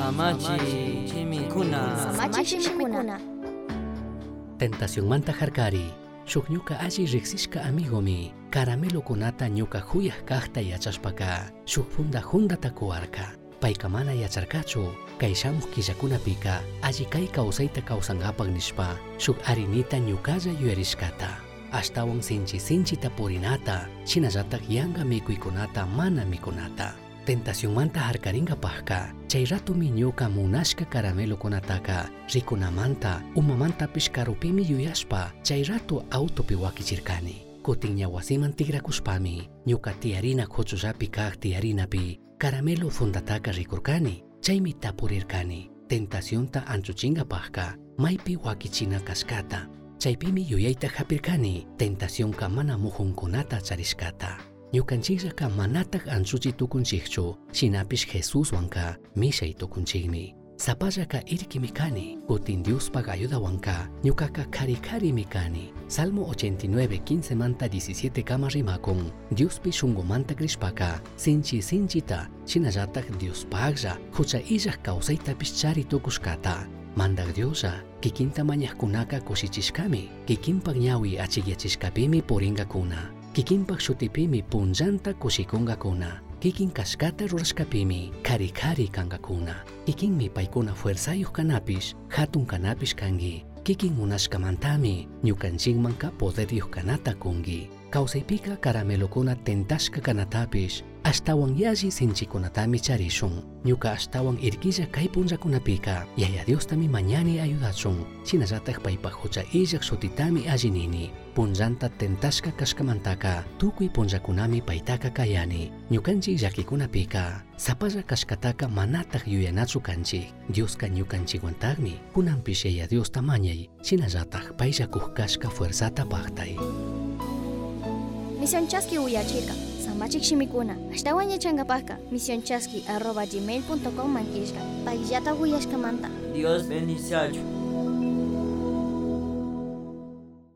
Samachi chimikuna. Samachi shimikuna. Tentación manta harkari. Shuk ñuka alli riksishka amigomi. Caramelo kunata ñuka huyaj kajta yachashpaka. Shuk funda hundata kuarka. Payka mana yacharkachu. Kay shamuq killakunapika alli kay kawsayta kawsangapak nishpa. Shuk arinita ñukalla yuyarishkata. Ashtawan sinchi sinchita purinata. Shinallatak yanga mikuykunata mana mikunata. Tentación manta harkaringapajka. Chay ratumi ñuka munashka caramelo kunataka rikunamanta umamantapish karupimi yuyashpa chay rato autopi wakichirkani. Kutin ñawasiman tigrakushpami ñuka tiyarina khuchullapi kaq tiyarinapi caramelo fundataka rikurkani chaymi tapurirkani. Tentacionta anchuchingapajka maypi wakichina kaskata. Chaypimi yuyayta hapirkani tentacionka mana mujunkunata charishkata. Ñukanchikllaka manatak anchuchi tukunchikchu shinapish Jesuswanka mishay tukunchikmi. Sapallaka irkimi kani, kutin Diospak ayudawanka ñukaka kari karimi kani. Salmo 89, 15 manta 17 kama rimakun, Diospi shungumanta grishpaka, sinchi sinchita, shinallatak Diospaklla, hucha illak kawsaytapish chari tukushkata. Mandak Diosa, kikinta mañajkunaka kushichishkami, kikinpak ñawi achigyachishkapimi puringakuna. Kikinpak shutipimi punllanta kushikunkakuna. Kikin kashkata rurashkapimi kari kari kankakuna. Kikinmi paykuna fuerzayuq kanapish hatun kanapish kangi. Kikin munashkamantami ñukanchikmanka poderyuq kanata kungi. Kawsaypika caramelokuna tentashka kanatapish ashtawan yalli sinchikunatami charishun. Ñuka ashtawan irkilla kay punllakunapika yaya Diostami mañani ayudachun. Shinallatak paypak hucha illak shutitami allinini. Punllanta tentashka kashkamantaka tukuy punllakunami paytaka kayani. Ñukanchik llakikunapika sapalla kashkataka manatak yuyanachu kanchik. Dioska ñukanchikwantakmi kunanpish yaya Diosta mañay. Shinallatak payllakuq kashka fuerzata paktay. Misión Chasqui uyachirka. Samachik shimikuna. Ashtawan yachangapajka. Misión Chasqui arroba gmail.com manquishka. Paillata uyashkamanta. Dios bendice.